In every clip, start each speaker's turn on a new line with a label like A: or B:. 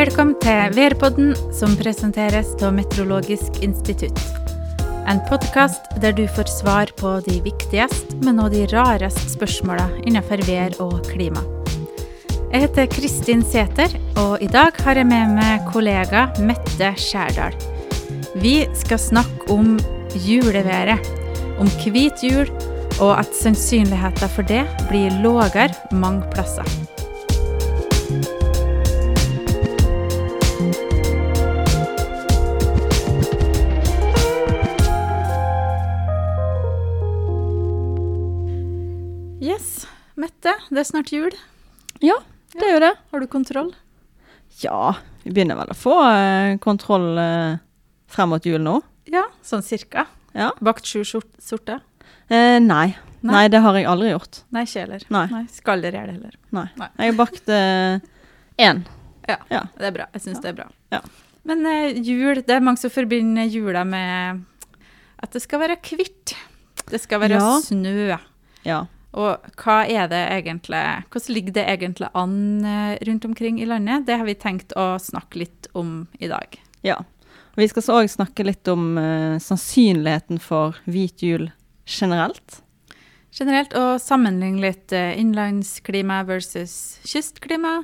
A: Velkommen til Værpodden, som presenteres av Meteorologisk institutt. En podkast der du får svar på de viktigste, men også de rareste spørsmåla innenfor vær og klima. Jeg heter Kristin Sæter, og i dag har jeg med meg kollega Mette Skjærdal. Vi skal snakke om juleværet, om hvit jul, og at sannsynligheten for det blir lavere mange plasser. Det er snart jul.
B: Ja, det er jo det.
A: Har du kontroll?
B: Ja, vi begynner vel å få eh, kontroll eh, frem mot jul nå.
A: Ja, sånn cirka.
B: Ja.
A: Bakt sju sort- sorter?
B: Eh, nei.
A: Nei.
B: nei. det har jeg aldri gjort.
A: Nei, ikke heller.
B: Nei.
A: Nei, Skal dere gjøre det heller?
B: Nei.
A: Nei.
B: Jeg har bakt eh, én.
A: Ja,
B: Ja.
A: det er bra. Jeg syns det er bra.
B: Ja.
A: Men eh, jul, det er mange som forbinder jula med at det skal være hvitt. Det skal være
B: Ja.
A: snø.
B: Ja.
A: Og hva er det egentlig Hvordan ligger det egentlig an eh, rundt omkring i landet? Det har vi tenkt å snakke litt om i dag.
B: ja. Og vi skal òg snakke litt om uh, sannsynligheten for hvit jul generelt.
A: Generelt og sammenligne litt eh, innlandsklima versus kystklima.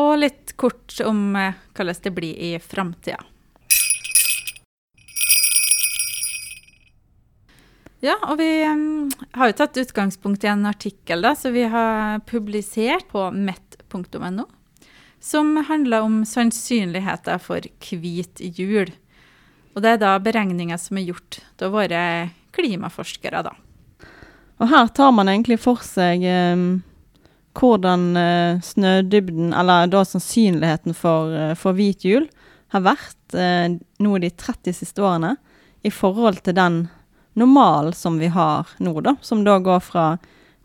A: Og litt kort om hvordan det blir i framtida. Ja, og vi har jo tatt utgangspunkt i en artikkel da, som vi har publisert på met.no, som handler om sannsynligheter for hvit jul. Og det er da beregninger som er gjort av våre klimaforskere, da.
B: Og her tar man egentlig for seg eh, hvordan eh, snødybden, eller da sannsynligheten for, eh, for hvit jul, har vært eh, nå de 30 siste årene i forhold til den normalen som vi har nå, da. Som da går fra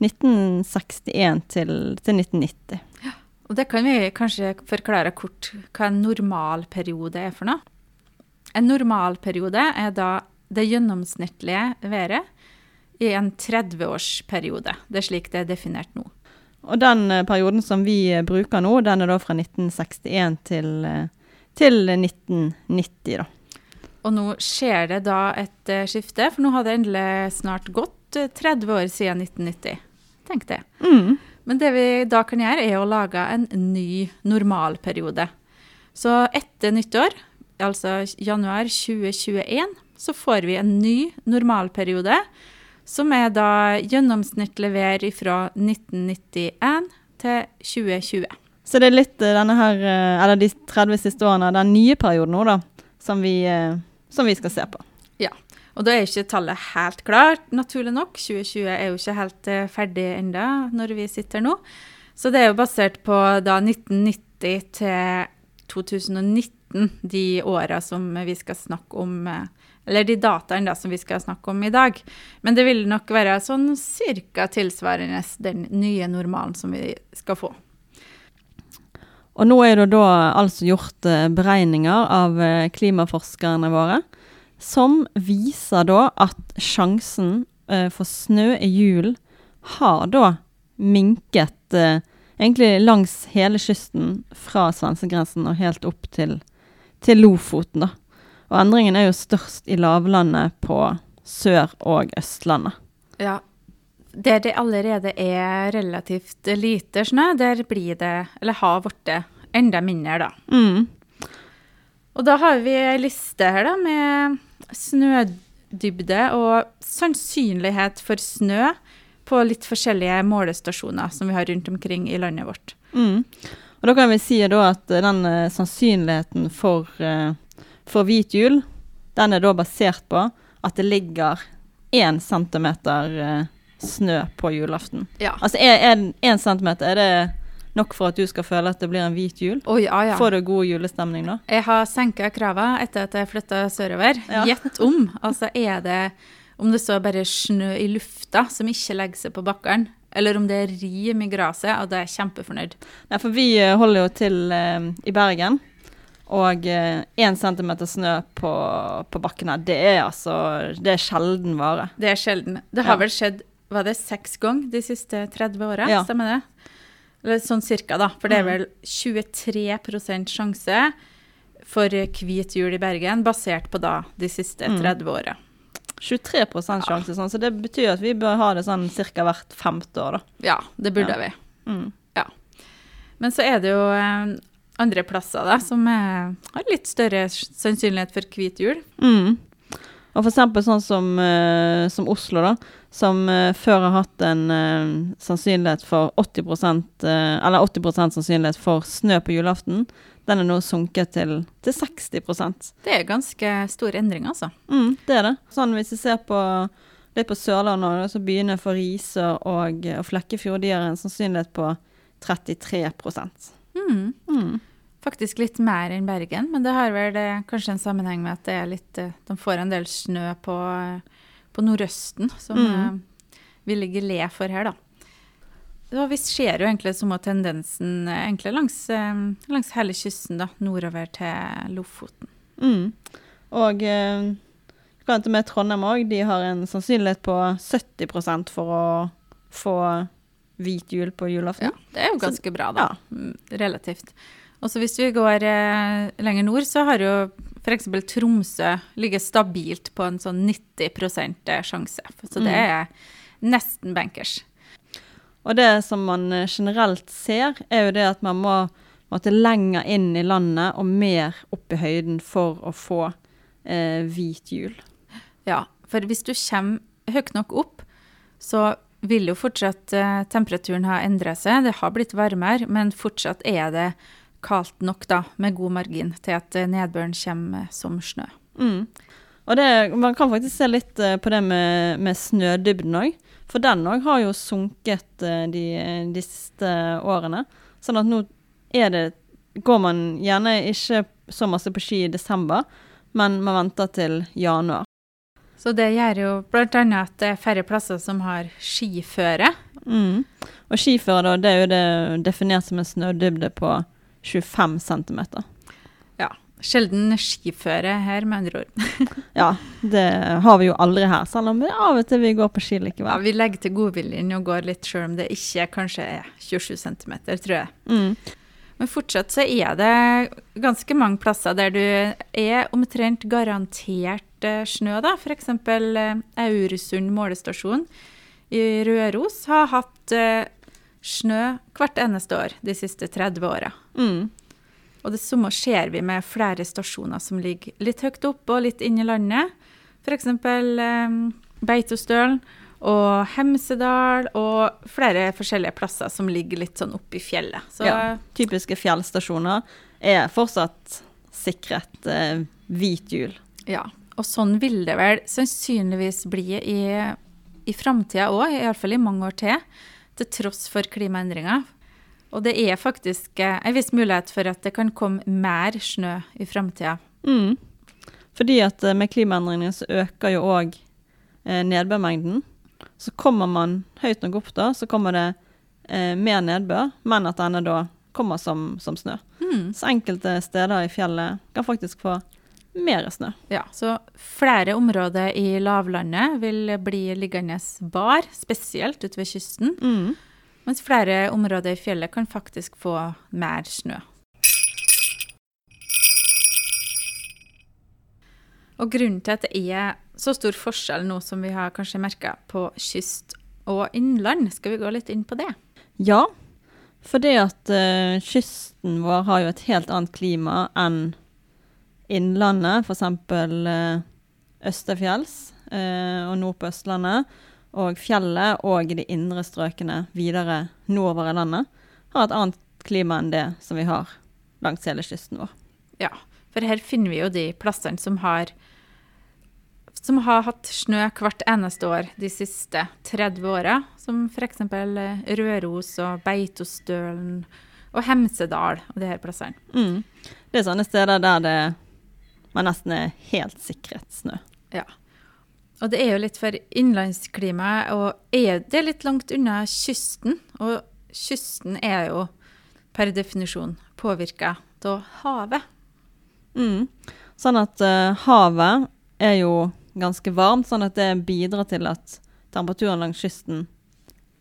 B: 1961 til, til 1990.
A: Og det kan vi kanskje forklare kort hva en normalperiode er for noe. En normalperiode er da det gjennomsnittlige været i en 30-årsperiode. Det er slik det er definert nå.
B: Og den eh, perioden som vi eh, bruker nå, den er da fra 1961 til, eh, til 1990, da.
A: Og nå skjer det da et eh, skifte, for nå har det endelig snart gått eh, 30 år siden 1990. Tenk det.
B: Mm.
A: Men det vi da kan gjøre, er å lage en ny normalperiode. Så etter nyttår, altså januar 2021, så får vi en ny normalperiode, som er da gjennomsnittlig vær fra 1991 til 2020.
B: Så det er litt eh, denne her, eh, eller de 30 siste årene, den nye perioden nå, da, som vi, eh, som vi skal se på. Ja.
A: Og da er ikke tallet helt klart, naturlig nok. 2020 er jo ikke helt eh, ferdig ennå når vi sitter nå. Så det er jo basert på da 1990 til 2019, de åra som vi skal snakke om eh, Eller de dataene da som vi skal snakke om i dag. Men det vil nok være sånn cirka tilsvarende den nye normalen som vi skal få.
B: Og nå er det da altså gjort eh, beregninger av eh, klimaforskerne våre, som viser da at sjansen eh, for snø i julen har da minket egentlig langs hele kysten fra svenskegrensen og helt opp til, til Lofoten, da. Og endringen er jo størst i lavlandet på Sør- og Østlandet.
A: Ja. Der det allerede er relativt lite snø, der blir det, eller har blitt enda mindre, da.
B: Mm.
A: Og da har vi ei liste her da, med snødybde og sannsynlighet for snø på litt forskjellige målestasjoner som vi har rundt omkring i landet vårt.
B: Mm. Og da kan vi si da at den eh, sannsynligheten for, eh, for hvit jul, den er da basert på at det ligger én centimeter eh, snø på julaften.
A: Ja.
B: Altså én centimeter, er det nok for at du skal føle at det blir en hvit jul?
A: Oh, ja, ja.
B: Får du god julestemning da?
A: Jeg har senka kravene etter at jeg flytta sørover. Gjett om. Altså, er det om det så bare snø i lufta som ikke legger seg på bakkene, eller om det er rim i gresset, og da er jeg kjempefornøyd.
B: Nei, for vi eh, holder jo til eh, i Bergen. Og én centimeter snø på, på bakken her, det er altså Det er sjelden vare.
A: Det er sjelden. Det har
B: Ja.
A: vel skjedd var det seks ganger de siste 30 åra,
B: Ja.
A: stemmer det? Eller sånn cirka, da. For det er vel 23 sjanse for hvit jul i Bergen, basert på da de siste 30 åra.
B: 23 sjanse, sånn, så det betyr at vi bør ha det sånn ca. hvert femte år, da.
A: Ja, det burde
B: Ja.
A: vi.
B: Mm.
A: Men så er det jo eh, andre plasser da, som har litt større sannsynlighet for hvit jul.
B: Mm. Og for eksempel sånn som, uh, som Oslo, da, som uh, før har hatt en uh, sannsynlighet for 80 eh, Eller 80% sannsynlighet for snø på julaften. Den er nå sunket til, til 60%
A: Det er ganske stor endring, altså.
B: mm, Det er det. Sånn hvis vi ser på litt på Sørlandet, så byene for Risør og, og Flekkefjord de har en sannsynlighet på 33
A: Mm.
B: mm.
A: Faktisk litt mer enn Bergen, men det har vel det, kanskje en sammenheng med at det er litt, eh, de får en del snø på, eh, på nordøsten, som
B: Mm.
A: eh, vi ligger le for her, da. Ja, vi ser jo egentlig samme tendensen eh, egentlig langs, eh, langs hele kysten, da, nordover til Lofoten.
B: Mm. Og eh, med Trondheim òg. De har en sannsynlighet på 70% for å få hvit jul på julaften.
A: Ja, det er jo ganske bra, da.
B: ja.
A: Mm, Relativt. Og så hvis vi går eh, lenger nord, så har jo f.eks. Tromsø ligget stabilt på en sånn 90% sjanse. Så det
B: Mm.
A: er nesten bankers.
B: Og det som man eh, generelt ser, er jo det at man må måtte lenger inn i landet og mer opp i høyden for å få eh, hvit jul.
A: Ja, for hvis du kommer høyt nok opp, så vil jo fortsatt eh, temperaturen ha endret seg. Det har blitt varmere, men fortsatt er det kaldt nok da, med god margin til at eh, nedbøren kommer som snø.
B: Mm. Og det, man kan faktisk se litt eh, på det med, med snødybden òg. For den òg har jo sunket eh, de, de siste årene. Sånn at nå er det Går man gjerne ikke så masse på ski i desember, men man venter til januar.
A: Så det gjør jo annet at det er færre plasser som har skiføre.
B: Mm. Og skiføre, da, det er jo det definert som en snødybde på 25 cm.
A: Sjelden skiføre her, med andre ord.
B: Ja, det har vi jo aldri her, selv om vi av og til vi går på ski likevel.
A: Ja, vi legger til godviljen og går litt sjøl om det ikke kanskje er 27 cm, tror jeg.
B: Mm.
A: Men fortsatt så er det ganske mange plasser der du er omtrent garantert eh, snø, da. F.eks. Eh, Auresund målestasjon i Røros har hatt eh, snø hvert eneste år de siste 30 åra.
B: Mm.
A: Og det samme ser vi med flere stasjoner som ligger litt høyt oppe og litt inn i landet. F.eks. Eh, Beitostølen og Hemsedal og flere forskjellige plasser som ligger litt sånn oppe i fjellet. Så
B: Ja. Typiske fjellstasjoner er fortsatt sikret eh, hvit jul.
A: Ja, og sånn vil det vel sannsynligvis bli i, i framtida òg, iallfall i mange år til, til tross for klimaendringer. Og det er faktisk eh, en viss mulighet for at det kan komme mer snø i framtida.
B: Mm. Fordi at eh, med klimaendringene så øker jo òg eh, nedbørmengden. Så kommer man høyt nok opp da, så kommer det eh, mer nedbør, men at denne da kommer som, som snø.
A: Mm.
B: Så enkelte steder i fjellet kan faktisk få mer snø.
A: Ja, så flere områder i lavlandet vil bli liggende bar, spesielt ute ved kysten.
B: Mm.
A: Mens flere områder i fjellet kan faktisk få mer snø. Og grunnen til at det er så stor forskjell nå som vi har kanskje merka på kyst og innland, skal vi gå litt inn på det?
B: Ja, fordi at uh, kysten vår har jo et helt annet klima enn innlandet, f.eks. Uh, Østefjells eh, og nord på Østlandet. Og fjellet og de indre strøkene videre nordover i landet har et annet klima enn det som vi har langs hele kysten vår.
A: Ja, for her finner vi jo de plassene som har som har hatt snø hvert eneste år de siste 30 åra, som f.eks. Røros og Beitostølen og Hemsedal og de her plassene.
B: Mm. Det er sånne steder der det man nesten er helt sikret snø.
A: Ja. Og det er jo litt for innlandsklimaet, og er det litt langt unna kysten. Og kysten er jo per definisjon påvirka av havet.
B: Mm. Sånn at uh, havet er jo ganske varmt, sånn at det bidrar til at temperaturen langs kysten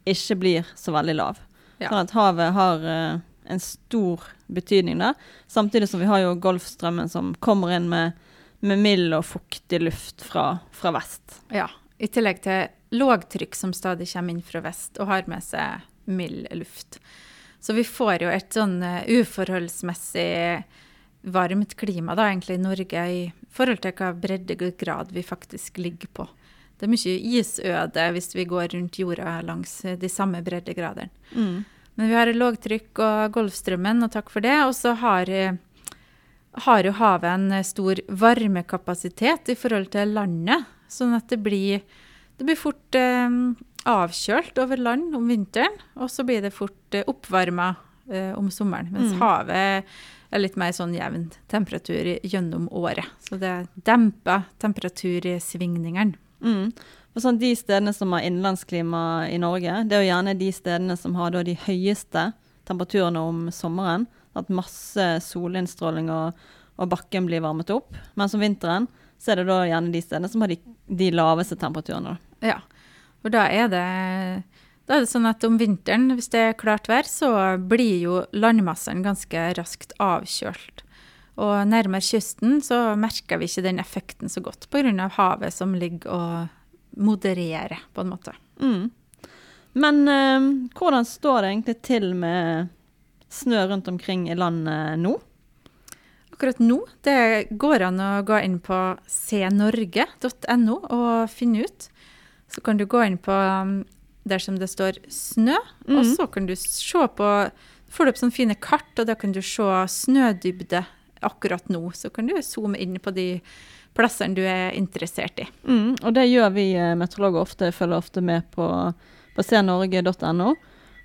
B: ikke blir så veldig lav.
A: Ja.
B: Sånn at havet har eh, en stor betydning der. Samtidig som vi har jo Golfstrømmen som kommer inn med, med mild og fuktig luft fra, fra vest.
A: Ja. I tillegg til lågtrykk som stadig kommer inn fra vest og har med seg mild luft. Så vi får jo et sånn eh, uforholdsmessig varmt klima da, egentlig i Norge i forhold til hva breddegrad vi faktisk ligger på. Det er mye isøde hvis vi går rundt jorda langs eh, de samme breddegradene. Men vi har lågtrykk og Golfstrømmen, og takk for det. Og så har, eh, har jo havet en eh, stor varmekapasitet i forhold til landet. Sånn at det blir, det blir fort eh, avkjølt over land om vinteren, og så blir det fort eh, oppvarma eh, om sommeren. Mens
B: Mm.
A: havet er litt mer sånn jevn temperatur gjennom året. Så det demper temperatursvingningene.
B: Mm. For sånn, de stedene som har innlandsklima i Norge, det er jo gjerne de stedene som har de høyeste temperaturene om sommeren. At masse solinnstråling og, og bakken blir varmet opp. Mens om vinteren så er det da gjerne de stedene som har de, de laveste temperaturene.
A: Ja, og da er det da er det sånn at om vinteren, hvis det er klart vær, så blir jo landmassene ganske raskt avkjølt. Og nærmere kysten så merker vi ikke den effekten så godt pga. havet som ligger og modererer, på en måte.
B: Mm. Men eh, hvordan står det egentlig til med snø rundt omkring i landet nå?
A: Akkurat nå det går an å gå inn på cnorge.no og finne ut. Så kan du gå inn på dersom der det står snø, og
B: Mhm.
A: så kan du se på får du opp sånne fine kart, og da kan du se snødybde akkurat nå. Så kan du zoome inn på de plassene du er interessert i.
B: Mm, og det gjør vi eh, meteorologer ofte, følger ofte med på, på senorge.no.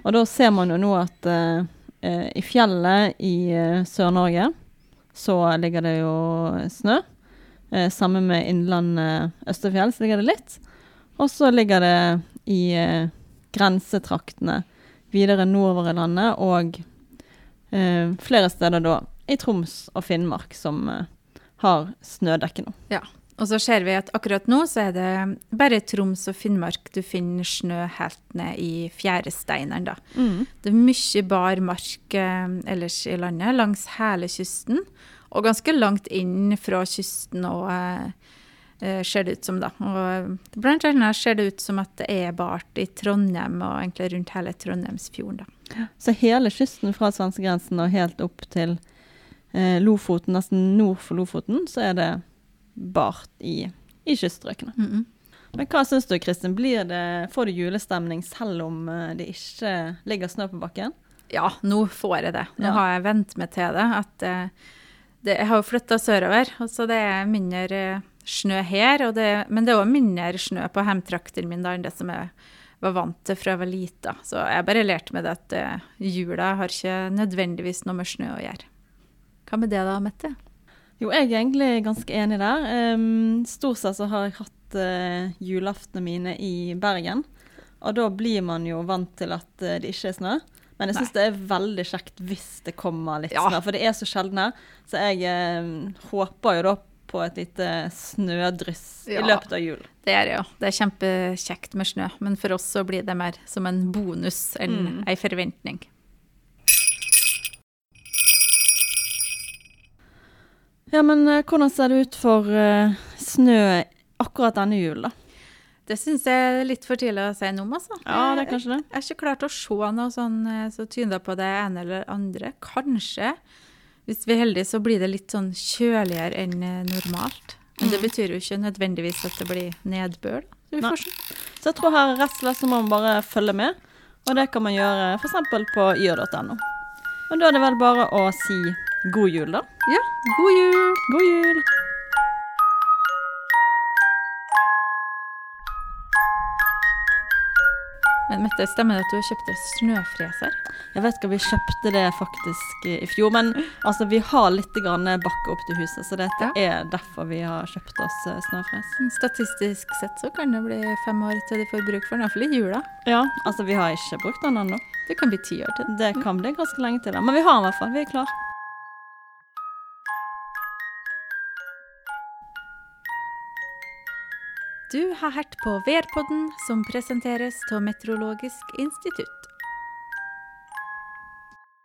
B: Og da ser man jo nå at eh, i fjellet i Sør-Norge så ligger det jo snø. Eh, sammen med Innlandet Østerfjell så ligger det litt. Og så ligger det i grensetraktene videre nordover i landet, og flere steder da i Troms og Finnmark som eh, har snødekke nå.
A: Og så ser vi at akkurat nå så er det bare Troms og Finnmark du finner snø helt ned i fjæresteinene, da.
B: Mm.
A: Det er mye bar mark eh, ellers i landet, langs hele kysten. Og ganske langt inn fra kysten og eh, eh, ser det ut som, da. Og blant annet ser det ut som at det er bart i Trondheim og egentlig rundt hele Trondheimsfjorden, da.
B: Så hele kysten fra svenskegrensen og helt opp til eh, Lofoten, nesten nord for Lofoten, så er det bart i, i kyststrøkene. Men hva syns du, Kristin? Blir det, får du julestemning selv om eh, det ikke ligger snø på bakken?
A: Ja, nå får jeg det. Nå
B: Ja.
A: har jeg vent meg til det. At eh, det, jeg har jo flytta sørover, så det er mindre eh, snø her. Det, men det er òg mindre snø på hjemtrakten min da, enn det som jeg var vant til fra jeg var lita. Så jeg bare lærte meg det at eh, jula har ikke nødvendigvis noe med snø å gjøre. Hva med det da, Mette?
B: Jo, jeg er egentlig ganske enig der. Um, stort sett så har jeg hatt uh, julaftene mine i Bergen. Og da blir man jo vant til at uh, det ikke er snø. Men jeg syns det er veldig kjekt hvis det kommer litt
A: Ja.
B: snø, for det er så sjelden her. Så jeg uh, håper jo da på et lite snødryss
A: Ja.
B: i løpet av jul.
A: Det er det jo. Det er kjempekjekt med snø, men for oss så blir det mer som en bonus enn
B: Mm.
A: ei forventning.
B: Ja, men eh, hvordan ser det ut for eh, snø akkurat denne julen, da?
A: Det syns jeg er litt for tidlig å si noe om, altså.
B: Ja, det er kanskje det.
A: Jeg har ikke klart å se noe sånn eh, så tyda på det ene eller andre. Kanskje, hvis vi er heldige, så blir det litt sånn kjøligere enn normalt. Men det
B: Mm.
A: betyr jo ikke nødvendigvis at det blir nedbør. Så vi
B: Nei.
A: får se.
B: Så jeg tror her rett og slett så må man bare følge med. Og det kan man gjøre f.eks. på yr.no. Og da er det vel bare å si god jul, da.
A: Ja, god jul!
B: God jul!
A: Men Mette, stemmer det at du har kjøpt snøfreser?
B: Jeg vet ikke om vi kjøpte det faktisk i fjor, men altså, vi har litt grann bakke opp til huset, så dette
A: Ja.
B: er derfor vi har kjøpt oss eh, snøfres.
A: Statistisk sett så kan det bli fem år til de får bruk for den, iallfall i jula.
B: Ja, altså vi har ikke brukt den ennå.
A: Det kan bli ti år til.
B: Det kan bli ganske lenge til, men vi har den i hvert fall. Vi er klar.
A: Du har hørt på Værpodden, som presenteres av Meteorologisk institutt.